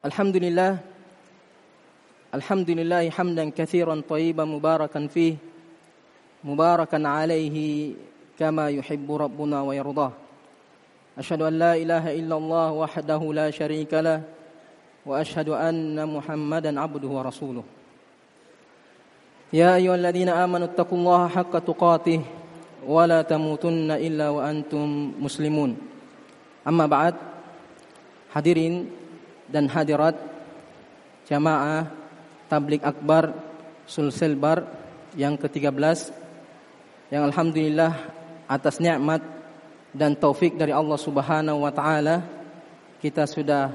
الحمد لله الحمد لله حمدا كثيرا طيبا مباركا فيه مباركا عليه كما يحب ربنا ويرضاه أشهد أن لا إله إلا الله وحده لا شريك له وأشهد أن محمدا عبده ورسوله يا أيها الذين آمنوا اتقوا الله حق تقاته ولا تموتن إلا وأنتم مسلمون أما بعد hadirin dan hadirat jamaah tablik akbar sulselbar yang ke-13 yang alhamdulillah atas nikmat dan taufik dari Allah Subhanahu wa taala kita sudah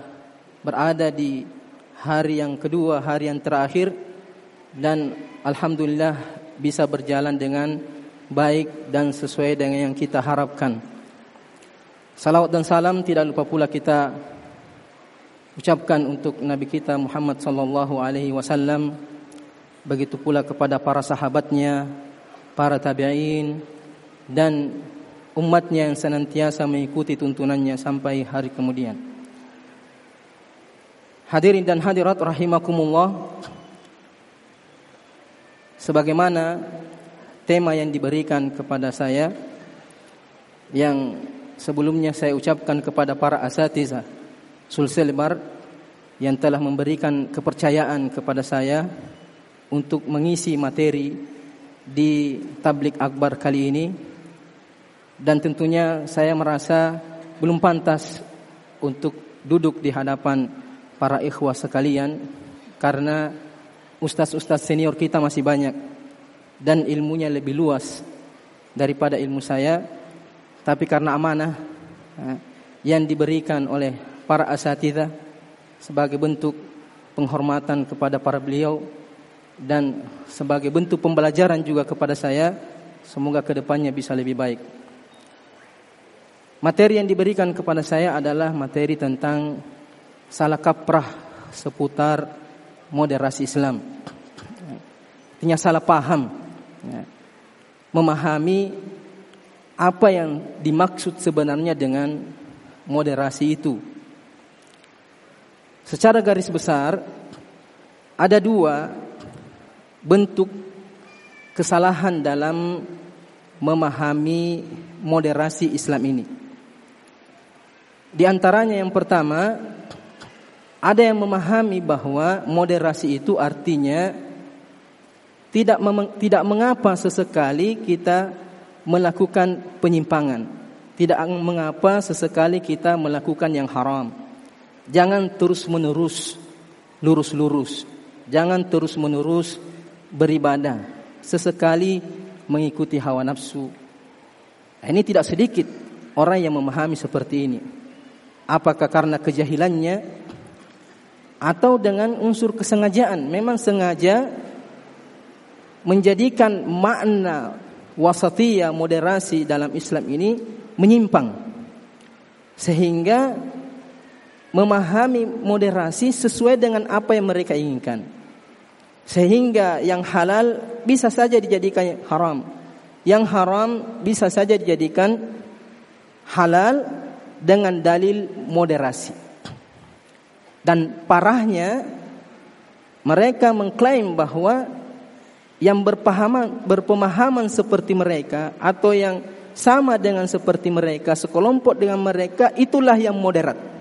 berada di hari yang kedua, hari yang terakhir dan alhamdulillah bisa berjalan dengan baik dan sesuai dengan yang kita harapkan. Salawat dan salam tidak lupa pula kita ucapkan untuk Nabi kita Muhammad sallallahu alaihi wasallam begitu pula kepada para sahabatnya, para tabi'in dan umatnya yang senantiasa mengikuti tuntunannya sampai hari kemudian. Hadirin dan hadirat rahimakumullah. Sebagaimana tema yang diberikan kepada saya yang sebelumnya saya ucapkan kepada para asatiza Sulselbar yang telah memberikan kepercayaan kepada saya untuk mengisi materi di tablik akbar kali ini. Dan tentunya saya merasa belum pantas untuk duduk di hadapan para ikhwah sekalian karena ustaz-ustaz senior kita masih banyak dan ilmunya lebih luas daripada ilmu saya. Tapi karena amanah eh, yang diberikan oleh para asatidah sebagai bentuk penghormatan kepada para beliau dan sebagai bentuk pembelajaran juga kepada saya semoga ke depannya bisa lebih baik. Materi yang diberikan kepada saya adalah materi tentang salah kaprah seputar moderasi Islam. Artinya salah paham ya. memahami apa yang dimaksud sebenarnya dengan moderasi itu Secara garis besar ada dua bentuk kesalahan dalam memahami moderasi Islam ini. Di antaranya yang pertama ada yang memahami bahwa moderasi itu artinya tidak tidak mengapa sesekali kita melakukan penyimpangan, tidak mengapa sesekali kita melakukan yang haram Jangan terus-menerus lurus-lurus. Jangan terus-menerus beribadah. Sesekali mengikuti hawa nafsu. Nah, ini tidak sedikit orang yang memahami seperti ini. Apakah karena kejahilannya atau dengan unsur kesengajaan? Memang sengaja menjadikan makna wasatiyah moderasi dalam Islam ini menyimpang sehingga memahami moderasi sesuai dengan apa yang mereka inginkan. Sehingga yang halal bisa saja dijadikan haram. Yang haram bisa saja dijadikan halal dengan dalil moderasi. Dan parahnya mereka mengklaim bahwa yang berpahaman berpemahaman seperti mereka atau yang sama dengan seperti mereka, sekelompok dengan mereka itulah yang moderat.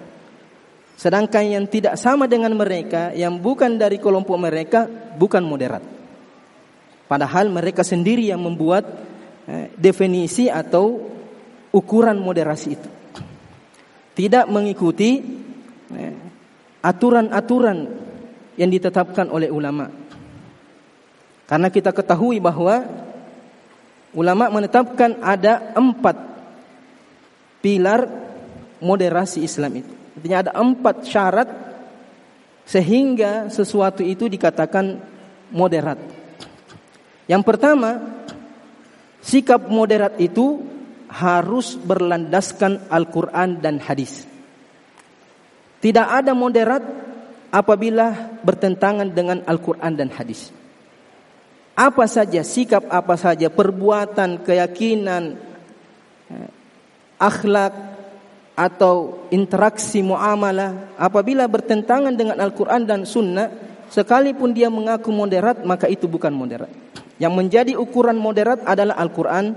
Sedangkan yang tidak sama dengan mereka, yang bukan dari kelompok mereka, bukan moderat. Padahal mereka sendiri yang membuat eh, definisi atau ukuran moderasi itu. Tidak mengikuti eh, aturan-aturan yang ditetapkan oleh ulama. Karena kita ketahui bahwa ulama menetapkan ada empat pilar moderasi Islam itu. Artinya ada empat syarat sehingga sesuatu itu dikatakan moderat. Yang pertama, sikap moderat itu harus berlandaskan Al-Quran dan hadis. Tidak ada moderat apabila bertentangan dengan Al-Quran dan hadis. Apa saja sikap, apa saja perbuatan, keyakinan, eh, akhlak, atau interaksi muamalah apabila bertentangan dengan Al-Quran dan Sunnah sekalipun dia mengaku moderat maka itu bukan moderat. Yang menjadi ukuran moderat adalah Al-Quran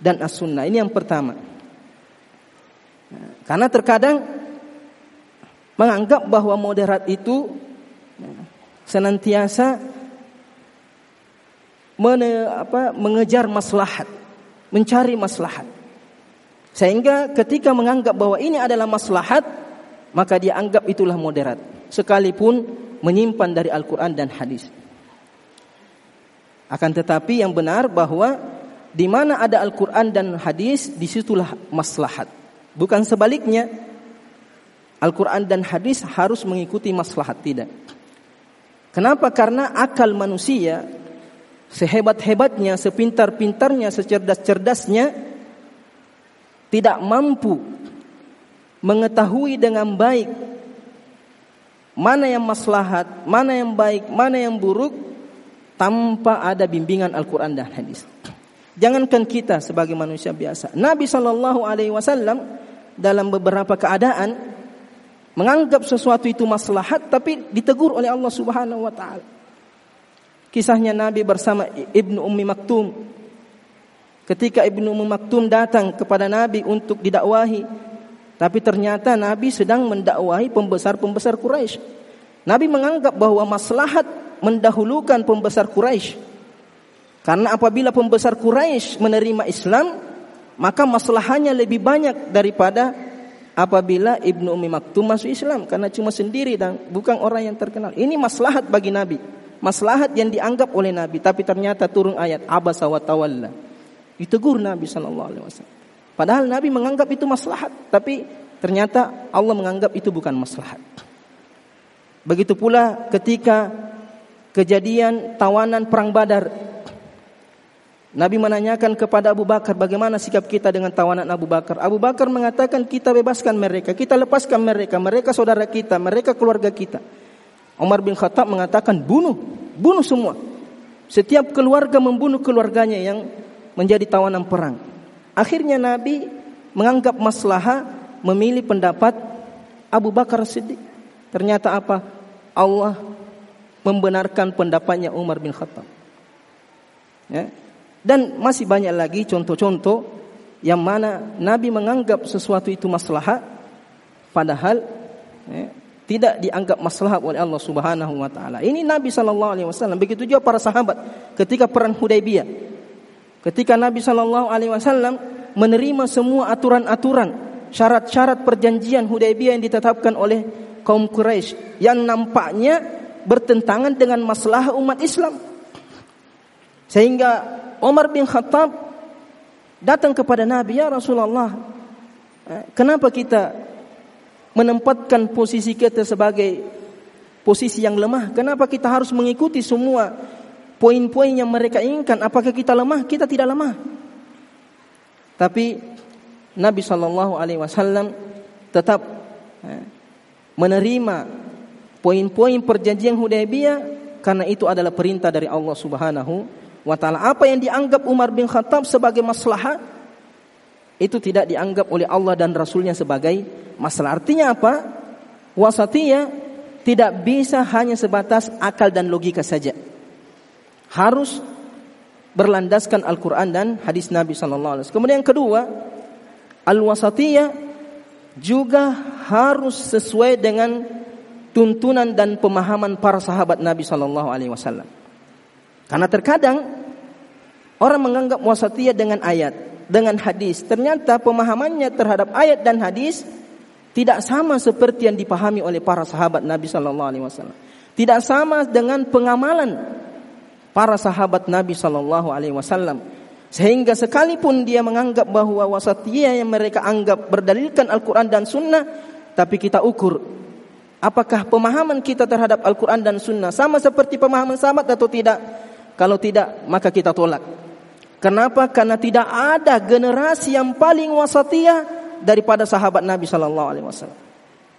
dan As-Sunnah. Ini yang pertama. Karena terkadang menganggap bahwa moderat itu senantiasa mene, apa, mengejar maslahat mencari maslahat sehingga ketika menganggap bahwa ini adalah maslahat, maka dia anggap itulah moderat. Sekalipun menyimpan dari Al-Quran dan hadis. Akan tetapi yang benar bahwa di mana ada Al-Quran dan hadis, di situlah maslahat. Bukan sebaliknya, Al-Quran dan hadis harus mengikuti maslahat, tidak. Kenapa? Karena akal manusia, sehebat-hebatnya, sepintar-pintarnya, secerdas-cerdasnya, tidak mampu mengetahui dengan baik mana yang maslahat, mana yang baik, mana yang buruk tanpa ada bimbingan Al-Quran dan hadis. Jangankan kita sebagai manusia biasa. Nabi Shallallahu Alaihi Wasallam dalam beberapa keadaan menganggap sesuatu itu maslahat, tapi ditegur oleh Allah Subhanahu Wa Taala. Kisahnya Nabi bersama Ibnu Ummi Maktum Ketika Ibnu Ummu Maktum datang kepada Nabi untuk didakwahi, tapi ternyata Nabi sedang mendakwahi pembesar-pembesar Quraisy. Nabi menganggap bahwa maslahat mendahulukan pembesar Quraisy. Karena apabila pembesar Quraisy menerima Islam, maka maslahannya lebih banyak daripada apabila Ibnu Ummi Maktum masuk Islam karena cuma sendiri dan bukan orang yang terkenal. Ini maslahat bagi Nabi. Maslahat yang dianggap oleh Nabi, tapi ternyata turun ayat abasa wa tawalla. Ditegur Nabi Shallallahu Alaihi Wasallam. Padahal Nabi menganggap itu maslahat, tapi ternyata Allah menganggap itu bukan maslahat. Begitu pula ketika kejadian tawanan perang Badar. Nabi menanyakan kepada Abu Bakar bagaimana sikap kita dengan tawanan Abu Bakar. Abu Bakar mengatakan kita bebaskan mereka, kita lepaskan mereka, mereka saudara kita, mereka keluarga kita. Umar bin Khattab mengatakan bunuh, bunuh semua. Setiap keluarga membunuh keluarganya yang menjadi tawanan perang. Akhirnya Nabi menganggap maslahah memilih pendapat Abu Bakar Siddiq. Ternyata apa? Allah membenarkan pendapatnya Umar bin Khattab. Ya. Dan masih banyak lagi contoh-contoh yang mana Nabi menganggap sesuatu itu maslahah padahal ya, tidak dianggap maslahah oleh Allah Subhanahu wa taala. Ini Nabi sallallahu alaihi wasallam. Begitu juga para sahabat ketika perang Hudaybiyah. Ketika Nabi Shallallahu Alaihi Wasallam menerima semua aturan-aturan, syarat-syarat perjanjian Hudaybiyah yang ditetapkan oleh kaum Quraisy yang nampaknya bertentangan dengan masalah umat Islam. Sehingga Umar bin Khattab datang kepada Nabi, "Ya Rasulullah, eh, kenapa kita menempatkan posisi kita sebagai posisi yang lemah? Kenapa kita harus mengikuti semua poin-poin yang mereka inginkan. Apakah kita lemah? Kita tidak lemah. Tapi Nabi Shallallahu Alaihi Wasallam tetap eh, menerima poin-poin perjanjian Hudaybiyah karena itu adalah perintah dari Allah Subhanahu wa taala. Apa yang dianggap Umar bin Khattab sebagai maslahah itu tidak dianggap oleh Allah dan Rasulnya sebagai masalah. Artinya apa? Wasatiyah tidak bisa hanya sebatas akal dan logika saja harus berlandaskan Al-Quran dan hadis Nabi Sallallahu Alaihi Wasallam. Kemudian yang kedua, al-wasatiyah juga harus sesuai dengan tuntunan dan pemahaman para sahabat Nabi Sallallahu Alaihi Wasallam. Karena terkadang orang menganggap wasatiyah dengan ayat, dengan hadis. Ternyata pemahamannya terhadap ayat dan hadis tidak sama seperti yang dipahami oleh para sahabat Nabi Sallallahu Alaihi Wasallam. Tidak sama dengan pengamalan para sahabat Nabi Shallallahu Alaihi Wasallam. Sehingga sekalipun dia menganggap bahwa wasatiyah yang mereka anggap berdalilkan Al-Quran dan Sunnah tapi kita ukur apakah pemahaman kita terhadap Al-Quran dan Sunnah sama seperti pemahaman sahabat atau tidak? Kalau tidak maka kita tolak. Kenapa? Karena tidak ada generasi yang paling wasatiyah daripada sahabat Nabi Shallallahu Alaihi Wasallam.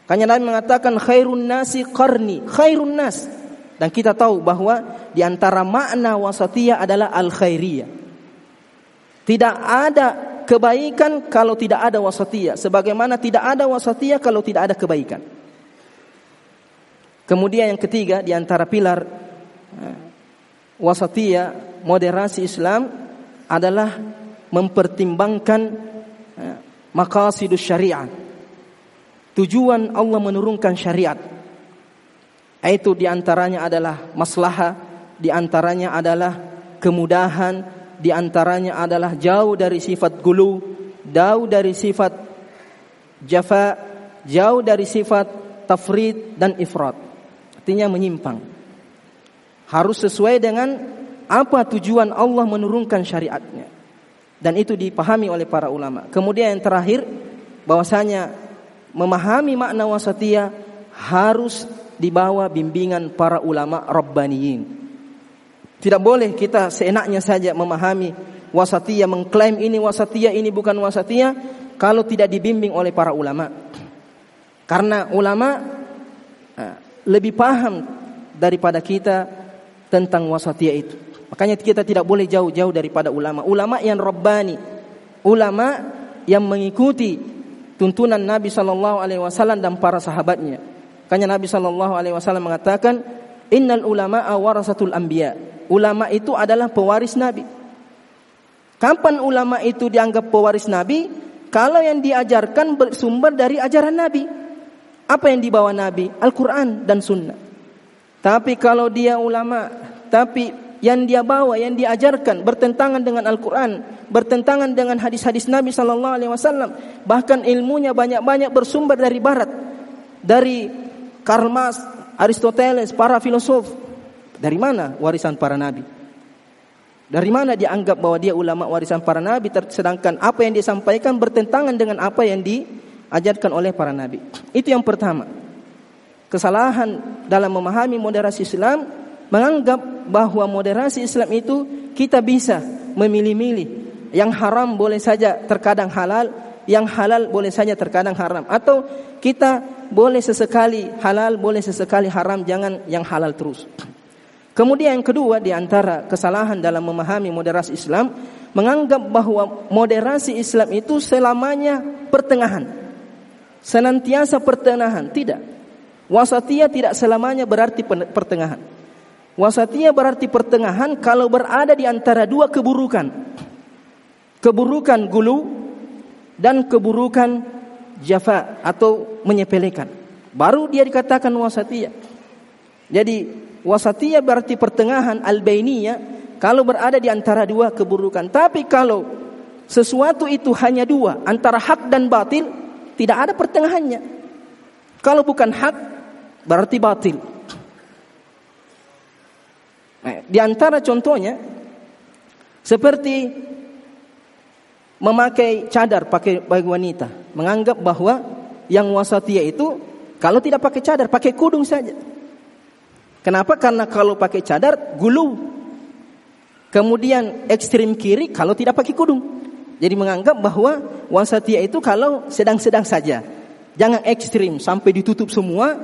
Kanya Nabi mengatakan khairun nasi qarni khairun nas dan kita tahu bahwa di antara makna wasatiyah adalah al-khairiyah. Tidak ada kebaikan kalau tidak ada wasatiyah, sebagaimana tidak ada wasatiyah kalau tidak ada kebaikan. Kemudian yang ketiga di antara pilar eh, wasatiyah moderasi Islam adalah mempertimbangkan eh, maqasidus syariat. Tujuan Allah menurunkan syariat. Itu di antaranya adalah maslahah, di antaranya adalah kemudahan, di antaranya adalah jauh dari sifat gulu, jauh dari sifat jafa, jauh dari sifat tafrid dan ifrat. Artinya menyimpang. Harus sesuai dengan apa tujuan Allah menurunkan syariatnya. Dan itu dipahami oleh para ulama. Kemudian yang terakhir bahwasanya memahami makna wasatiyah harus dibawa bimbingan para ulama rabbaniyin. Tidak boleh kita seenaknya saja memahami wasatiyah mengklaim ini wasatiyah ini bukan wasatiyah kalau tidak dibimbing oleh para ulama. Karena ulama eh, lebih paham daripada kita tentang wasatiyah itu. Makanya kita tidak boleh jauh-jauh daripada ulama. Ulama yang rabbani, ulama yang mengikuti tuntunan Nabi sallallahu alaihi wasallam dan para sahabatnya. Makanya Nabi sallallahu alaihi wasallam mengatakan, "Innal ulama warasatul anbiya." Ulama itu adalah pewaris Nabi. Kapan ulama itu dianggap pewaris Nabi? Kalau yang diajarkan bersumber dari ajaran Nabi. Apa yang dibawa Nabi? Al-Quran dan Sunnah. Tapi kalau dia ulama, tapi yang dia bawa, yang diajarkan bertentangan dengan Al-Quran, bertentangan dengan hadis-hadis Nabi Sallallahu Alaihi Wasallam. Bahkan ilmunya banyak-banyak bersumber dari Barat, dari Karl Marx, Aristoteles, para filosof. Dari mana warisan para nabi? Dari mana dia anggap bahwa dia ulama warisan para nabi, sedangkan apa yang dia sampaikan bertentangan dengan apa yang diajarkan oleh para nabi. Itu yang pertama. Kesalahan dalam memahami moderasi Islam menganggap bahwa moderasi Islam itu kita bisa memilih-milih. Yang haram boleh saja terkadang halal, yang halal boleh saja terkadang haram. Atau kita boleh sesekali halal, boleh sesekali haram, jangan yang halal terus. Kemudian yang kedua di antara kesalahan dalam memahami moderasi Islam menganggap bahwa moderasi Islam itu selamanya pertengahan. Senantiasa pertengahan, tidak. Wasatiyah tidak selamanya berarti pertengahan. Wasatiyah berarti pertengahan kalau berada di antara dua keburukan. Keburukan gulu dan keburukan jafa atau menyepelekan. Baru dia dikatakan wasatiyah. Jadi wasatiyah berarti pertengahan al-bainiyah kalau berada di antara dua keburukan. Tapi kalau sesuatu itu hanya dua, antara hak dan batil, tidak ada pertengahannya. Kalau bukan hak, berarti batil. Nah, di antara contohnya seperti memakai cadar pakai bagi wanita, menganggap bahwa yang wasatiyah itu kalau tidak pakai cadar, pakai kudung saja. Kenapa? Karena kalau pakai cadar gulu. Kemudian ekstrim kiri kalau tidak pakai kudung. Jadi menganggap bahwa wasatiyah itu kalau sedang-sedang saja. Jangan ekstrim sampai ditutup semua,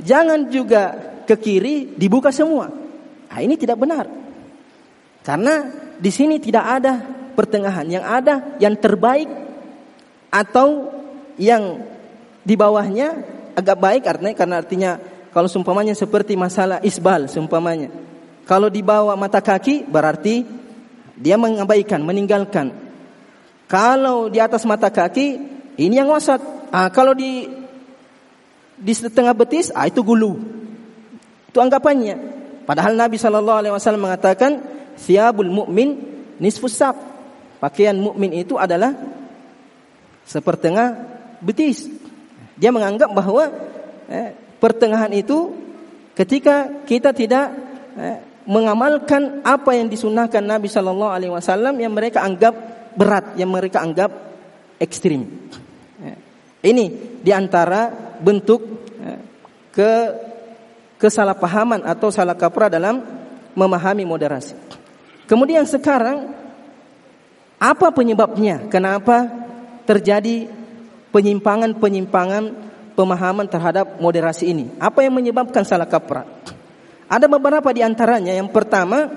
jangan juga ke kiri dibuka semua. Nah, ini tidak benar. Karena di sini tidak ada pertengahan, yang ada yang terbaik atau yang di bawahnya agak baik artinya karena artinya kalau sumpamanya seperti masalah isbal sumpamanya. Kalau di bawah mata kaki berarti dia mengabaikan, meninggalkan. Kalau di atas mata kaki ini yang wasat. Ah, kalau di di setengah betis, ah itu gulu. Itu anggapannya. Padahal Nabi Shallallahu Alaihi Wasallam mengatakan, siabul mukmin nisfus sab. Pakaian mukmin itu adalah sepertengah betis. Dia menganggap bahwa eh, pertengahan itu ketika kita tidak eh, mengamalkan apa yang disunahkan Nabi Shallallahu Alaihi Wasallam yang mereka anggap berat, yang mereka anggap ekstrim. Eh, ini di antara bentuk eh, ke kesalahpahaman atau salah kaprah dalam memahami moderasi. Kemudian sekarang apa penyebabnya? Kenapa terjadi penyimpangan-penyimpangan pemahaman terhadap moderasi ini? Apa yang menyebabkan salah kaprah? Ada beberapa di antaranya. Yang pertama,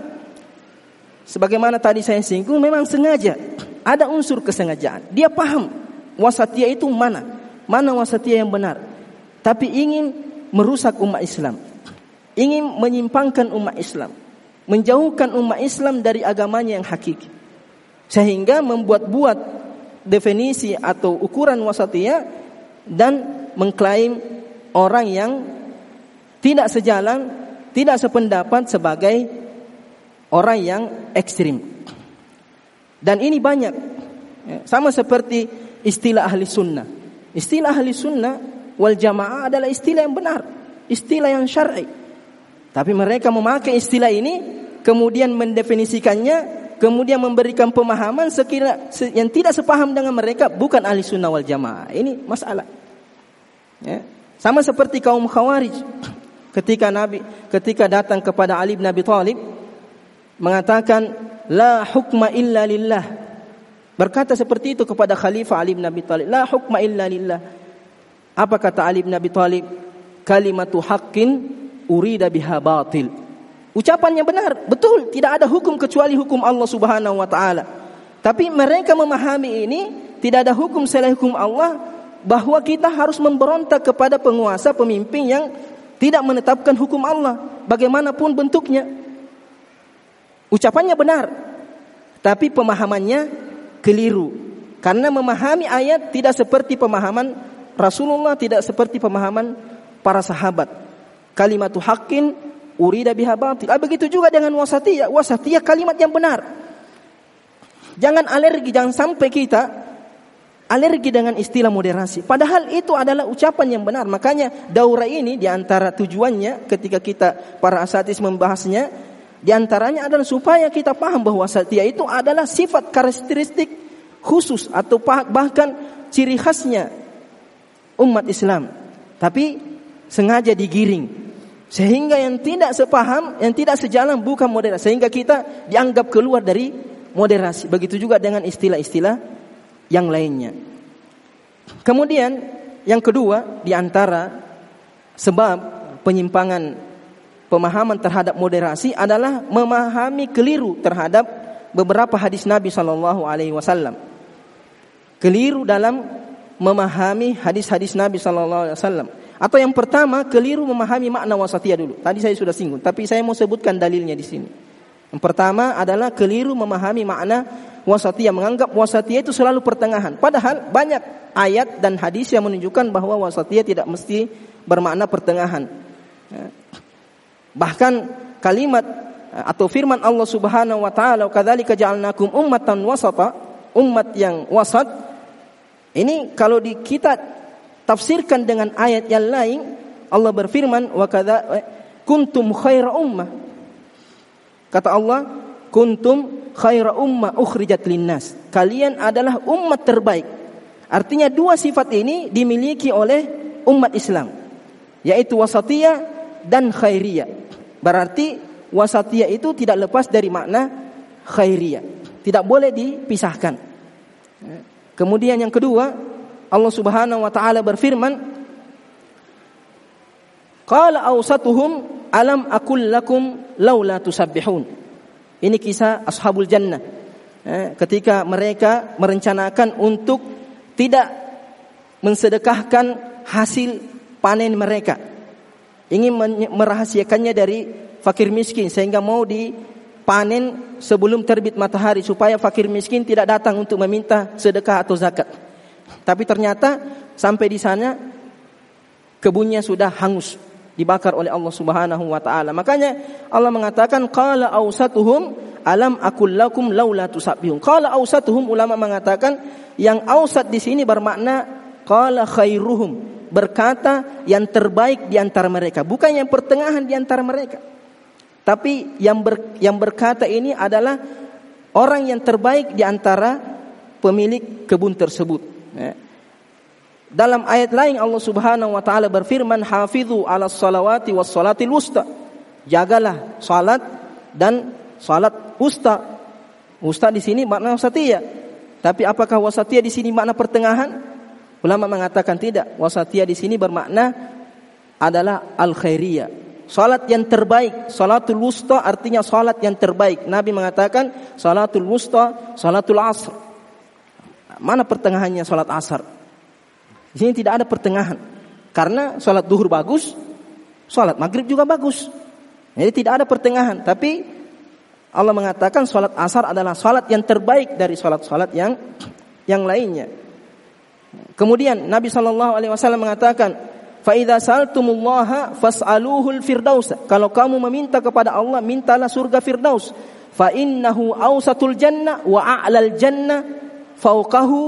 sebagaimana tadi saya singgung, memang sengaja ada unsur kesengajaan. Dia paham wasatiyah itu mana, mana wasatiyah yang benar. Tapi ingin merusak umat Islam. Ingin menyimpangkan umat Islam. Menjauhkan umat Islam dari agamanya yang hakiki. Sehingga membuat-buat definisi atau ukuran wasatiyah dan mengklaim orang yang tidak sejalan, tidak sependapat sebagai orang yang ekstrim. Dan ini banyak. Ya, sama seperti istilah ahli sunnah. Istilah ahli sunnah wal jamaah adalah istilah yang benar. Istilah yang syar'i. Tapi mereka memakai istilah ini kemudian mendefinisikannya kemudian memberikan pemahaman sekira yang tidak sepaham dengan mereka bukan ahli sunnah wal jamaah. Ini masalah. Ya. Sama seperti kaum khawarij ketika Nabi ketika datang kepada Ali bin Abi Thalib mengatakan la hukma illa lillah. Berkata seperti itu kepada Khalifah Ali bin Abi Thalib, la hukma illa lillah. Apa kata Ali bin Abi Thalib? Kalimatu haqqin urida biha batil. Ucapannya benar, betul, tidak ada hukum kecuali hukum Allah Subhanahu wa taala. Tapi mereka memahami ini tidak ada hukum selain hukum Allah bahwa kita harus memberontak kepada penguasa pemimpin yang tidak menetapkan hukum Allah bagaimanapun bentuknya. Ucapannya benar, tapi pemahamannya keliru. Karena memahami ayat tidak seperti pemahaman Rasulullah, tidak seperti pemahaman para sahabat. Kalimatu haqqin urida biha batil. Ah, begitu juga dengan wasatiyah. Wasatiyah kalimat yang benar. Jangan alergi, jangan sampai kita alergi dengan istilah moderasi. Padahal itu adalah ucapan yang benar. Makanya daurah ini di antara tujuannya ketika kita para asatis membahasnya di antaranya adalah supaya kita paham bahwa setia itu adalah sifat karakteristik khusus atau bahkan ciri khasnya umat Islam. Tapi sengaja digiring sehingga yang tidak sepaham, yang tidak sejalan bukan moderasi sehingga kita dianggap keluar dari moderasi. Begitu juga dengan istilah-istilah yang lainnya. Kemudian yang kedua di antara sebab penyimpangan pemahaman terhadap moderasi adalah memahami keliru terhadap beberapa hadis Nabi Shallallahu Alaihi Wasallam. Keliru dalam memahami hadis-hadis Nabi Shallallahu Alaihi Wasallam. Atau yang pertama keliru memahami makna wasatiyah dulu. Tadi saya sudah singgung, tapi saya mau sebutkan dalilnya di sini. Yang pertama adalah keliru memahami makna wasatiyah, menganggap wasatiyah itu selalu pertengahan. Padahal banyak ayat dan hadis yang menunjukkan bahwa wasatiyah tidak mesti bermakna pertengahan. Ya. Bahkan kalimat atau firman Allah Subhanahu wa taala, "Kadzalika ja'alnakum ummatan wasata", umat yang wasat. Ini kalau di kita tafsirkan dengan ayat yang lain, Allah berfirman, "Wa eh, kuntum khaira ummah." Kata Allah, "Kuntum khaira ummah ukhrijat linnas." Kalian adalah umat terbaik. Artinya dua sifat ini dimiliki oleh umat Islam, yaitu wasatiyah dan khairiyah. Berarti wasatiyah itu tidak lepas dari makna khairiyah. Tidak boleh dipisahkan. Kemudian yang kedua, Allah Subhanahu wa taala berfirman, Qala awsatuhum alam akul lakum laula tusabbihun. Ini kisah ashabul jannah. Ketika mereka merencanakan untuk tidak mensedekahkan hasil panen mereka ingin merahasiakannya dari fakir miskin sehingga mau dipanen sebelum terbit matahari supaya fakir miskin tidak datang untuk meminta sedekah atau zakat. Tapi ternyata sampai di sana kebunnya sudah hangus dibakar oleh Allah Subhanahu wa taala. Makanya Allah mengatakan qala ausatuhum alam akul lakum laula tusabbihun. Qala ausatuhum ulama mengatakan yang ausat di sini bermakna qala khairuhum berkata yang terbaik di antara mereka, bukan yang pertengahan di antara mereka. Tapi yang ber, yang berkata ini adalah orang yang terbaik di antara pemilik kebun tersebut. Ya. Dalam ayat lain Allah Subhanahu wa taala berfirman, "Hafizu 'alas salawati was salatil wusta." Jagalah salat dan salat wusta. Wusta di sini makna wasatiyah. Tapi apakah wasatiyah di sini makna pertengahan? Ulama mengatakan tidak. Wasatiyah di sini bermakna adalah al khairiyah. Salat yang terbaik, salatul wusta artinya salat yang terbaik. Nabi mengatakan salatul wusta, salatul asr. Mana pertengahannya sholat asar? Di sini tidak ada pertengahan. Karena sholat duhur bagus, sholat maghrib juga bagus. Jadi tidak ada pertengahan. Tapi Allah mengatakan sholat asar adalah sholat yang terbaik dari sholat-sholat yang yang lainnya. Kemudian Nabi Shallallahu Alaihi Wasallam mengatakan, Faida saltumullaha fas'aluhul firdaus. Kalau kamu meminta kepada Allah, mintalah surga firdaus. Fa innahu awsatul jannah wa a'lal jannah fauqahu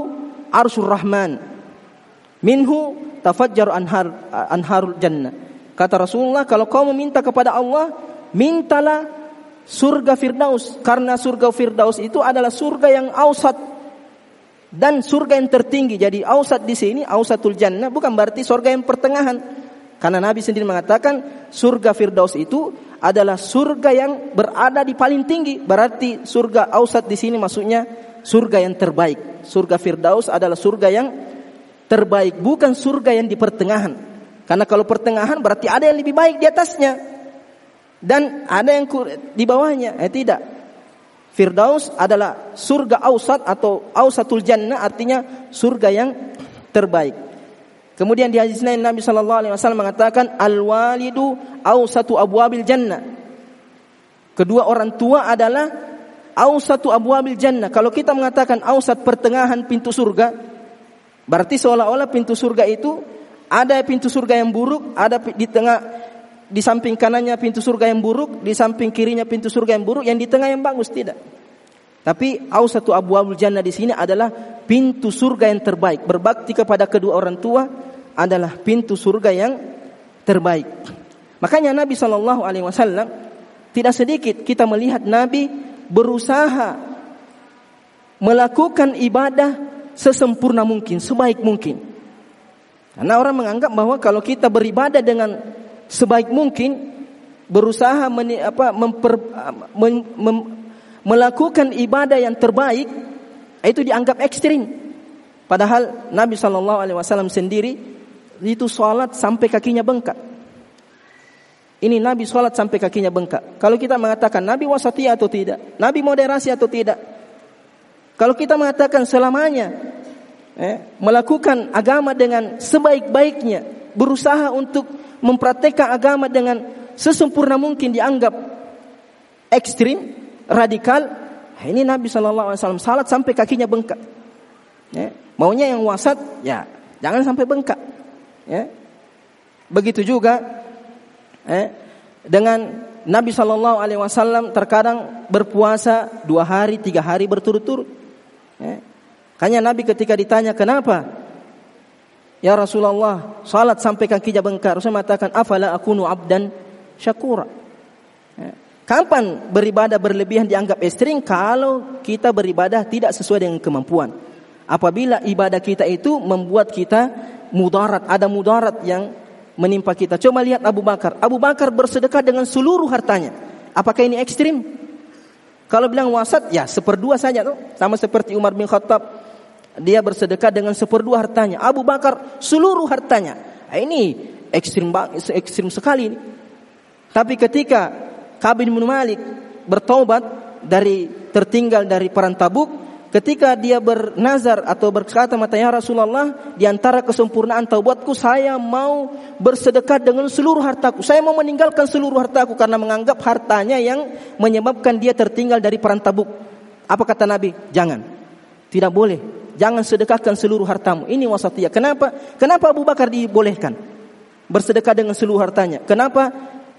arsyur rahman. Minhu tafajjar anhar anharul jannah. Kata Rasulullah, kalau kamu meminta kepada Allah, mintalah surga firdaus karena surga firdaus itu adalah surga yang ausat dan surga yang tertinggi. Jadi ausat di sini ausatul jannah bukan berarti surga yang pertengahan. Karena Nabi sendiri mengatakan surga Firdaus itu adalah surga yang berada di paling tinggi. Berarti surga ausat di sini maksudnya surga yang terbaik. Surga Firdaus adalah surga yang terbaik, bukan surga yang di pertengahan. Karena kalau pertengahan berarti ada yang lebih baik di atasnya dan ada yang di bawahnya. Eh tidak. Firdaus adalah surga ausat atau ausatul jannah artinya surga yang terbaik. Kemudian di hadis lain Nabi sallallahu alaihi wasallam mengatakan al walidu ausatu abwabil jannah. Kedua orang tua adalah ausatu abwabil jannah. Kalau kita mengatakan ausat pertengahan pintu surga, berarti seolah-olah pintu surga itu ada pintu surga yang buruk, ada di tengah di samping kanannya pintu surga yang buruk, di samping kirinya pintu surga yang buruk, yang di tengah yang bagus tidak. Tapi satu abu abul jannah di sini adalah pintu surga yang terbaik. Berbakti kepada kedua orang tua adalah pintu surga yang terbaik. Makanya Nabi Shallallahu Alaihi Wasallam tidak sedikit kita melihat Nabi berusaha melakukan ibadah sesempurna mungkin, sebaik mungkin. Karena orang menganggap bahwa kalau kita beribadah dengan sebaik mungkin berusaha meni, apa, memper, mem, mem, melakukan ibadah yang terbaik itu dianggap ekstrim. Padahal Nabi Shallallahu Alaihi Wasallam sendiri itu sholat sampai kakinya bengkak. Ini Nabi sholat sampai kakinya bengkak. Kalau kita mengatakan Nabi wasati atau tidak, Nabi moderasi atau tidak. Kalau kita mengatakan selamanya eh, melakukan agama dengan sebaik-baiknya, berusaha untuk mempraktekkan agama dengan sesempurna mungkin dianggap ekstrim, radikal. Ini Nabi Shallallahu salat sampai kakinya bengkak. Ya. Maunya yang wasat, ya jangan sampai bengkak. Ya. Begitu juga ya, dengan Nabi Shallallahu Alaihi Wasallam terkadang berpuasa dua hari, tiga hari berturut-turut. Hanya Nabi ketika ditanya kenapa Ya Rasulullah, salat sampai kakinya bengkak. Rasul mengatakan, "Afala akunu abdan syakura?" Ya. Kapan beribadah berlebihan dianggap ekstrim kalau kita beribadah tidak sesuai dengan kemampuan. Apabila ibadah kita itu membuat kita mudarat, ada mudarat yang menimpa kita. Coba lihat Abu Bakar. Abu Bakar bersedekah dengan seluruh hartanya. Apakah ini ekstrim? Kalau bilang wasat, ya seperdua saja tuh. Sama seperti Umar bin Khattab dia bersedekah dengan seperdua hartanya. Abu Bakar seluruh hartanya. Nah, ini ekstrim ekstrim sekali. Tapi ketika Kabin bin Malik bertobat dari tertinggal dari perang Tabuk, ketika dia bernazar atau berkata mata ya Rasulullah di antara kesempurnaan taubatku saya mau bersedekah dengan seluruh hartaku saya mau meninggalkan seluruh hartaku karena menganggap hartanya yang menyebabkan dia tertinggal dari perang Tabuk apa kata Nabi jangan tidak boleh Jangan sedekahkan seluruh hartamu. Ini wasatiyah. Kenapa? Kenapa Abu Bakar dibolehkan bersedekah dengan seluruh hartanya? Kenapa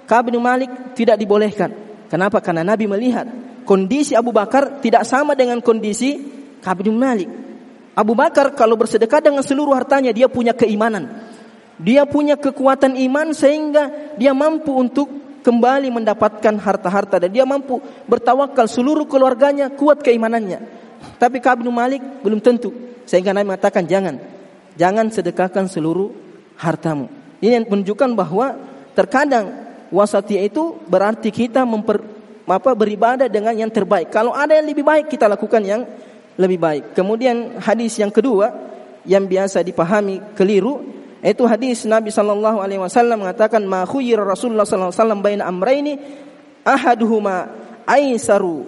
Ka'ab bin Malik tidak dibolehkan? Kenapa? Karena Nabi melihat kondisi Abu Bakar tidak sama dengan kondisi Ka'ab bin Malik. Abu Bakar kalau bersedekah dengan seluruh hartanya dia punya keimanan. Dia punya kekuatan iman sehingga dia mampu untuk kembali mendapatkan harta-harta dan dia mampu bertawakal seluruh keluarganya kuat keimanannya. Tapi Ka'ab bin Malik belum tentu. Sehingga Nabi mengatakan jangan. Jangan sedekahkan seluruh hartamu. Ini yang menunjukkan bahwa terkadang wasatiyah itu berarti kita memper, apa, beribadah dengan yang terbaik. Kalau ada yang lebih baik kita lakukan yang lebih baik. Kemudian hadis yang kedua yang biasa dipahami keliru itu hadis Nabi sallallahu alaihi wasallam mengatakan ma khuyira Rasulullah sallallahu alaihi wasallam baina amrayni ahaduhuma aisaru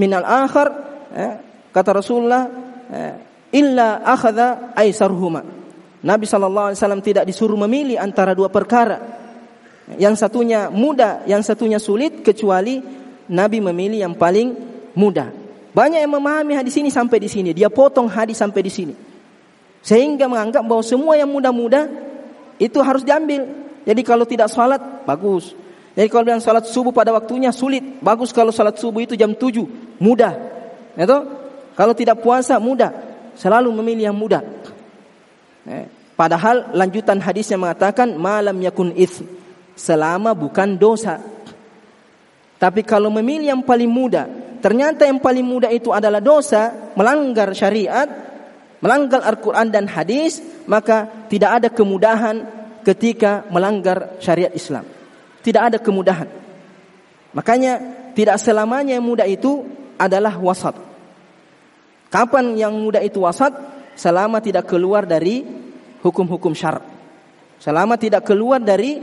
minal akhar eh, Kata Rasulullah, eh, illa akhadha aisarhuma. Nabi sallallahu alaihi wasallam tidak disuruh memilih antara dua perkara. Yang satunya mudah, yang satunya sulit kecuali Nabi memilih yang paling mudah. Banyak yang memahami hadis ini sampai di sini. Dia potong hadis sampai di sini. Sehingga menganggap bahwa semua yang mudah-mudah itu harus diambil. Jadi kalau tidak salat bagus. Jadi kalau yang salat subuh pada waktunya sulit. Bagus kalau salat subuh itu jam 7, mudah. Itu kalau tidak puasa mudah. Selalu memilih yang mudah. Eh, padahal lanjutan hadisnya mengatakan malam yakun selama bukan dosa. Tapi kalau memilih yang paling mudah, ternyata yang paling mudah itu adalah dosa, melanggar syariat, melanggar Al-Quran dan hadis, maka tidak ada kemudahan ketika melanggar syariat Islam. Tidak ada kemudahan. Makanya tidak selamanya yang mudah itu adalah wasat. Kapan yang mudah itu wasat? Selama tidak keluar dari hukum-hukum syarat. Selama tidak keluar dari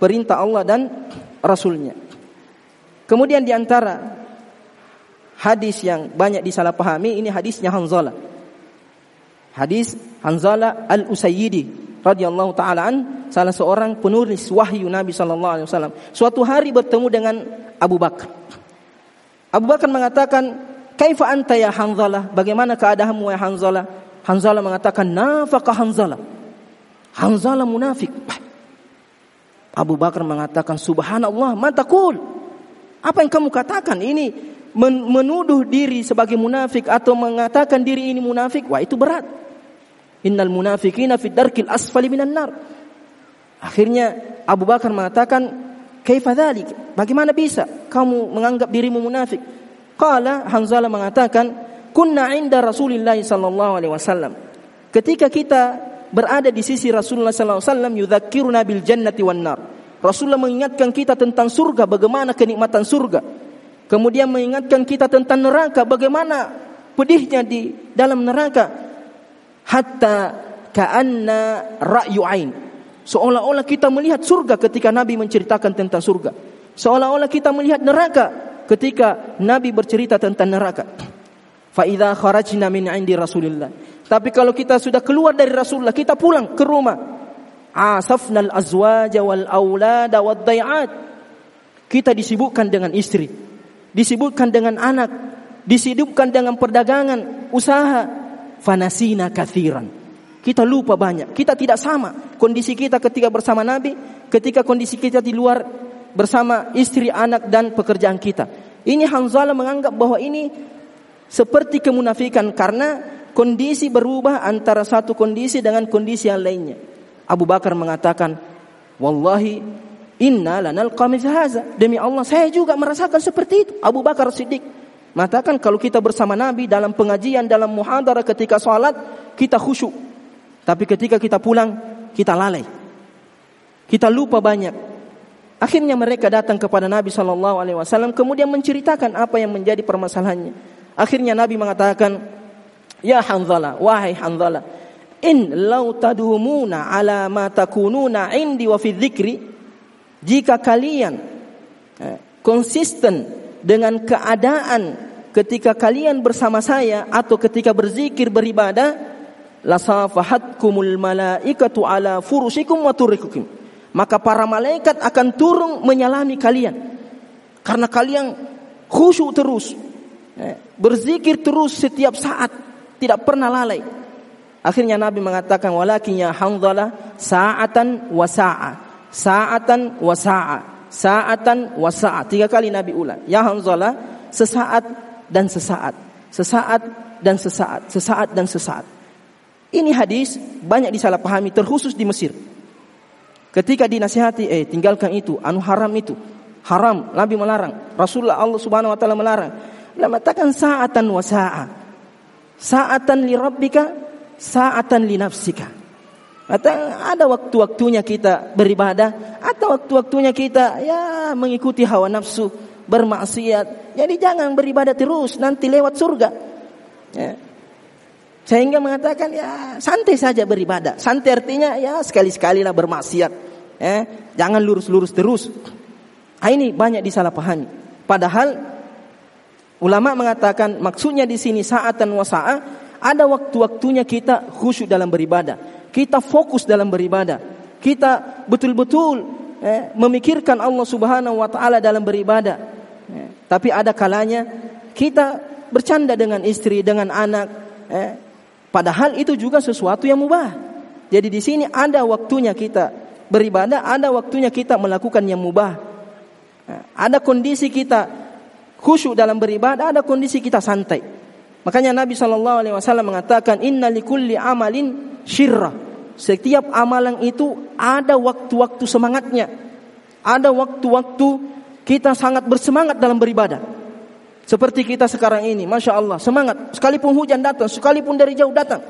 perintah Allah dan Rasulnya. Kemudian di antara hadis yang banyak disalahpahami ini hadisnya Hanzalah. Hadis Hanzalah Al-Usayyidi radhiyallahu taala an salah seorang penulis wahyu Nabi sallallahu alaihi wasallam. Suatu hari bertemu dengan Abu Bakar. Abu Bakar mengatakan, "Kaifa anta ya Hanzalah? Bagaimana keadaanmu ya Hanzalah?" Hanzalah mengatakan, "Nafaqa Hanzalah." Hanzalah munafik. Abu Bakar mengatakan subhanallah matakul. Apa yang kamu katakan ini menuduh diri sebagai munafik atau mengatakan diri ini munafik, wah itu berat. Innal munafikina fid darkil asfali minan nar. Akhirnya Abu Bakar mengatakan, "Kaifa dzalik? Bagaimana bisa kamu menganggap dirimu munafik?" Qala Hanzalah mengatakan, "Kunna 'inda Rasulillah sallallahu alaihi wasallam." Ketika kita berada di sisi Rasulullah sallallahu alaihi wasallam jannati wan nar. Rasulullah mengingatkan kita tentang surga, bagaimana kenikmatan surga. Kemudian mengingatkan kita tentang neraka, bagaimana pedihnya di dalam neraka. Hatta ka'anna ra'yu ain. Seolah-olah kita melihat surga ketika Nabi menceritakan tentang surga. Seolah-olah kita melihat neraka ketika Nabi bercerita tentang neraka. Fa idza kharajna min 'indi Rasulillah tapi kalau kita sudah keluar dari Rasulullah, kita pulang ke rumah. Asafnal azwaja wal aulada wad dayat. Kita disibukkan dengan istri, disibukkan dengan anak, disibukkan dengan perdagangan, usaha. Fanasina kathiran. Kita lupa banyak. Kita tidak sama kondisi kita ketika bersama Nabi, ketika kondisi kita di luar bersama istri, anak dan pekerjaan kita. Ini Hanzalah menganggap bahwa ini seperti kemunafikan karena kondisi berubah antara satu kondisi dengan kondisi yang lainnya. Abu Bakar mengatakan, "Wallahi inna lanalqa haza." Demi Allah, saya juga merasakan seperti itu. Abu Bakar Siddiq mengatakan kalau kita bersama Nabi dalam pengajian, dalam muhadarah ketika salat, kita khusyuk. Tapi ketika kita pulang, kita lalai. Kita lupa banyak. Akhirnya mereka datang kepada Nabi Shallallahu Alaihi Wasallam kemudian menceritakan apa yang menjadi permasalahannya. Akhirnya Nabi mengatakan, Ya Hanzala, wahai Hanzala, in lau tadumuna ala ma takununa indi wa fi dzikri, jika kalian eh, konsisten dengan keadaan ketika kalian bersama saya atau ketika berzikir beribadah, lasafahatkumul malaikatu ala furusikum wa turikum. Maka para malaikat akan turun menyalami kalian. Karena kalian khusyuk terus. Eh, berzikir terus setiap saat tidak pernah lalai. Akhirnya Nabi mengatakan walakin ya sa'atan wa sa'a. Sa'atan wa sa'a. Sa'atan wa sa'a. Tiga kali Nabi ulang. Ya Hanzalah sesaat dan sesaat. Sesaat dan sesaat. Sesaat dan sesaat. Ini hadis banyak disalahpahami terkhusus di Mesir. Ketika dinasihati eh tinggalkan itu, anu haram itu. Haram, Nabi melarang. Rasulullah Allah Subhanahu wa taala melarang. Lamatakan sa'atan wa sa'a. Saatan li rabbika, saatan li nafsika. Atau ada waktu-waktunya kita beribadah, atau waktu-waktunya kita ya mengikuti hawa nafsu, bermaksiat. Jadi jangan beribadah terus, nanti lewat surga. Ya. Sehingga mengatakan ya santai saja beribadah. Santai artinya ya sekali-sekali lah bermaksiat. Ya. Jangan lurus-lurus terus. Nah, ini banyak disalahpahami. Padahal Ulama mengatakan maksudnya di sini saatan wa Ada waktu-waktunya kita khusyuk dalam beribadah. Kita fokus dalam beribadah. Kita betul-betul eh, memikirkan Allah Subhanahu wa taala dalam beribadah. Eh, tapi ada kalanya kita bercanda dengan istri, dengan anak, eh, padahal itu juga sesuatu yang mubah. Jadi di sini ada waktunya kita beribadah, ada waktunya kita melakukan yang mubah. Eh, ada kondisi kita khusyuk dalam beribadah, ada kondisi kita santai. Makanya Nabi Shallallahu Alaihi Wasallam mengatakan Inna likulli amalin syirrah. Setiap amalan itu ada waktu-waktu semangatnya. Ada waktu-waktu kita sangat bersemangat dalam beribadah. Seperti kita sekarang ini, masya Allah, semangat. Sekalipun hujan datang, sekalipun dari jauh datang.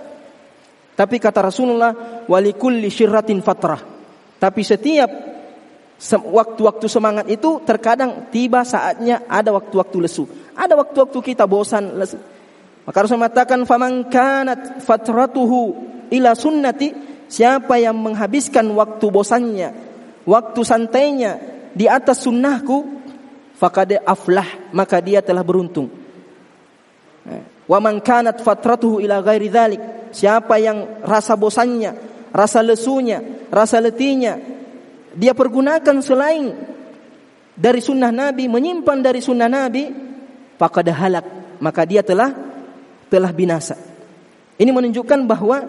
Tapi kata Rasulullah, walikulli syirratin fatrah. Tapi setiap waktu-waktu semangat itu terkadang tiba saatnya ada waktu-waktu lesu. Ada waktu-waktu kita bosan, lesu. Maka Rasul mengatakan faman kanat fatratuhu ila sunnati siapa yang menghabiskan waktu bosannya, waktu santainya di atas sunnahku faqad aflah maka dia telah beruntung. Eh, wa man kanat fatratuhu ila ghairi siapa yang rasa bosannya, rasa lesunya, rasa letihnya dia pergunakan selain dari sunnah Nabi, menyimpan dari sunnah Nabi, faqad halak maka dia telah telah binasa. Ini menunjukkan bahwa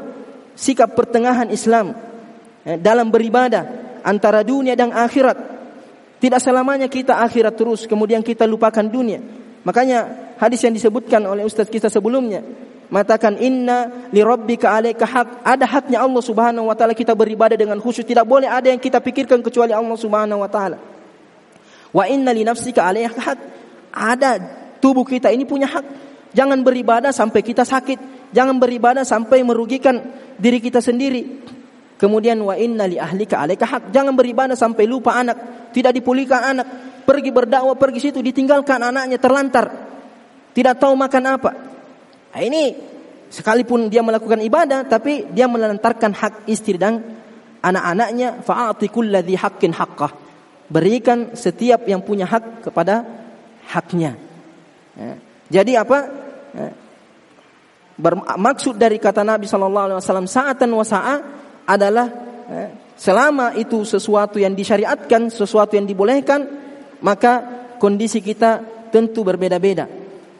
sikap pertengahan Islam eh, dalam beribadah antara dunia dan akhirat tidak selamanya kita akhirat terus kemudian kita lupakan dunia. Makanya hadis yang disebutkan oleh ustaz kita sebelumnya mengatakan inna li rabbika alaika haq ada haknya Allah Subhanahu wa taala kita beribadah dengan khusyuk tidak boleh ada yang kita pikirkan kecuali Allah Subhanahu wa taala. Wa inna li nafsika alaika haq ada tubuh kita ini punya hak Jangan beribadah sampai kita sakit. Jangan beribadah sampai merugikan diri kita sendiri. Kemudian wa inna li ahlika alaika hak. Jangan beribadah sampai lupa anak, tidak dipulihkan anak, pergi berdakwah pergi situ ditinggalkan anaknya terlantar. Tidak tahu makan apa. Nah, ini sekalipun dia melakukan ibadah tapi dia melantarkan hak istri dan anak-anaknya fa'ati kulladzi haqqin haqqah. Berikan setiap yang punya hak kepada haknya. Ya. Jadi apa? Eh, bermaksud dari kata Nabi Shallallahu Alaihi Wasallam saatan wasaa adalah eh, selama itu sesuatu yang disyariatkan, sesuatu yang dibolehkan, maka kondisi kita tentu berbeda-beda.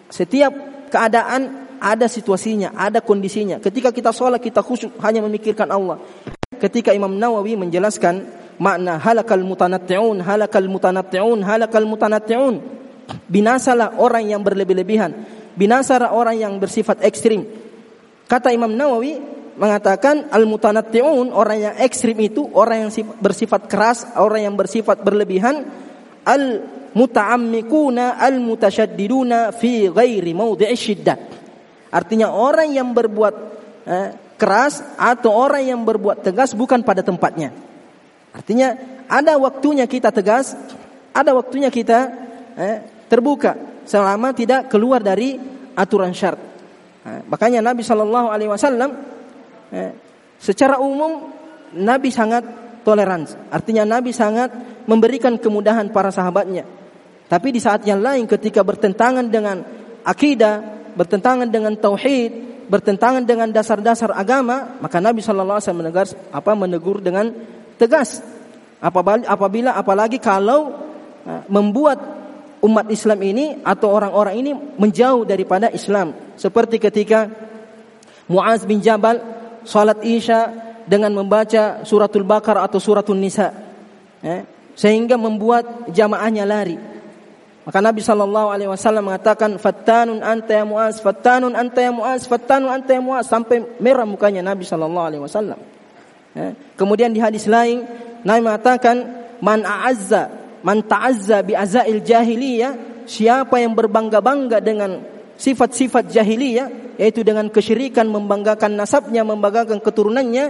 Setiap keadaan ada situasinya, ada kondisinya. Ketika kita sholat kita khusyuk hanya memikirkan Allah. Ketika Imam Nawawi menjelaskan makna halakal mutanatti'un, halakal mutanatti'un, halakal mutanatti'un Binasalah orang yang berlebih-lebihan. Binasalah orang yang bersifat ekstrim. Kata Imam Nawawi mengatakan al-mutanatti'un orang yang ekstrim itu orang yang bersifat keras, orang yang bersifat berlebihan, al muta'ammikuna al mutasyaddiduna fi ghairi mawdi'i syiddah. Artinya orang yang berbuat eh, keras atau orang yang berbuat tegas bukan pada tempatnya. Artinya ada waktunya kita tegas, ada waktunya kita eh, terbuka selama tidak keluar dari aturan syarat. Nah, makanya Nabi Shallallahu Alaihi Wasallam eh, secara umum Nabi sangat toleransi. Artinya Nabi sangat memberikan kemudahan para sahabatnya. Tapi di saat yang lain ketika bertentangan dengan akidah, bertentangan dengan tauhid, bertentangan dengan dasar-dasar agama, maka Nabi Shallallahu Alaihi Wasallam menegur apa menegur dengan tegas. Apabila apalagi kalau eh, membuat umat Islam ini atau orang-orang ini menjauh daripada Islam. Seperti ketika Muaz bin Jabal salat Isya dengan membaca suratul Baqarah atau suratul Nisa. Ya, sehingga membuat jamaahnya lari. Maka Nabi Shallallahu Alaihi Wasallam mengatakan, "Fattanun anta ya Muaz, fattanun anta ya Muaz, fattanun anta ya Muaz," sampai merah mukanya Nabi Shallallahu Alaihi Wasallam. Ya. Kemudian di hadis lain, Nabi mengatakan, "Man a'azza man ta'azza bi azail jahiliyah, siapa yang berbangga-bangga dengan sifat-sifat jahiliyah, yaitu dengan kesyirikan, membanggakan nasabnya, membanggakan keturunannya,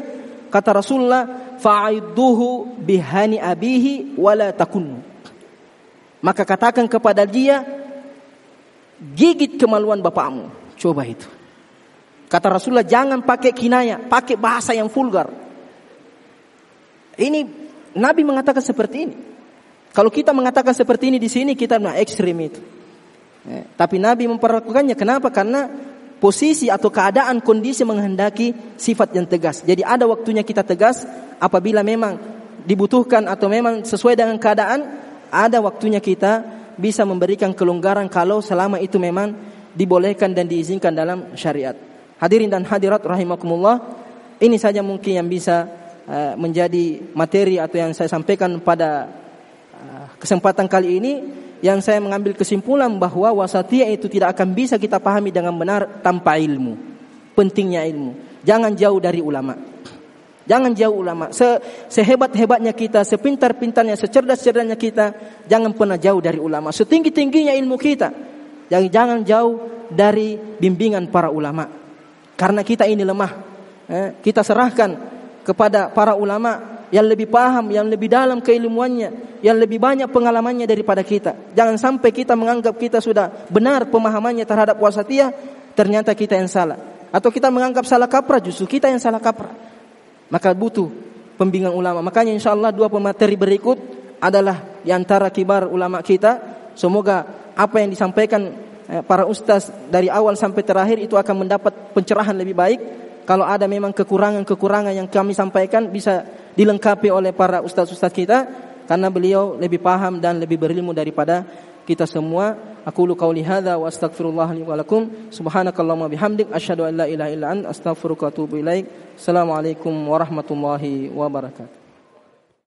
kata Rasulullah, fa'idduhu bihani abihi wala takun. Maka katakan kepada dia, gigit kemaluan bapakmu. Coba itu. Kata Rasulullah, jangan pakai kinaya, pakai bahasa yang vulgar. Ini Nabi mengatakan seperti ini. Kalau kita mengatakan seperti ini di sini kita nah ekstrim itu. Ya, tapi Nabi memperlakukannya kenapa? Karena posisi atau keadaan kondisi menghendaki sifat yang tegas. Jadi ada waktunya kita tegas apabila memang dibutuhkan atau memang sesuai dengan keadaan, ada waktunya kita bisa memberikan kelonggaran kalau selama itu memang dibolehkan dan diizinkan dalam syariat. Hadirin dan hadirat rahimakumullah, ini saja mungkin yang bisa uh, menjadi materi atau yang saya sampaikan pada uh, kesempatan kali ini yang saya mengambil kesimpulan bahwa wasatiyah itu tidak akan bisa kita pahami dengan benar tanpa ilmu. Pentingnya ilmu. Jangan jauh dari ulama. Jangan jauh ulama. Se sehebat-hebatnya kita, sepintar-pintarnya, secerdas-cerdasnya kita, jangan pernah jauh dari ulama. Setinggi-tingginya ilmu kita, jangan jangan jauh dari bimbingan para ulama. Karena kita ini lemah. Eh, kita serahkan kepada para ulama yang lebih paham, yang lebih dalam keilmuannya, yang lebih banyak pengalamannya daripada kita. Jangan sampai kita menganggap kita sudah benar pemahamannya terhadap wasatiyah, ternyata kita yang salah. Atau kita menganggap salah kaprah, justru kita yang salah kaprah. Maka butuh pembimbingan ulama. Makanya insya Allah dua pemateri berikut adalah di antara kibar ulama kita. Semoga apa yang disampaikan eh, para ustaz dari awal sampai terakhir itu akan mendapat pencerahan lebih baik. Kalau ada memang kekurangan-kekurangan yang kami sampaikan bisa dilengkapi oleh para ustaz-ustaz kita karena beliau lebih paham dan lebih berilmu daripada kita semua. Aku lu qauli hadza wa astaghfirullah li wa. Subhanakallahumma bihamdik asyhadu an la ilaha illa anta astaghfiruka wa ilaik. Assalamualaikum warahmatullahi wabarakatuh.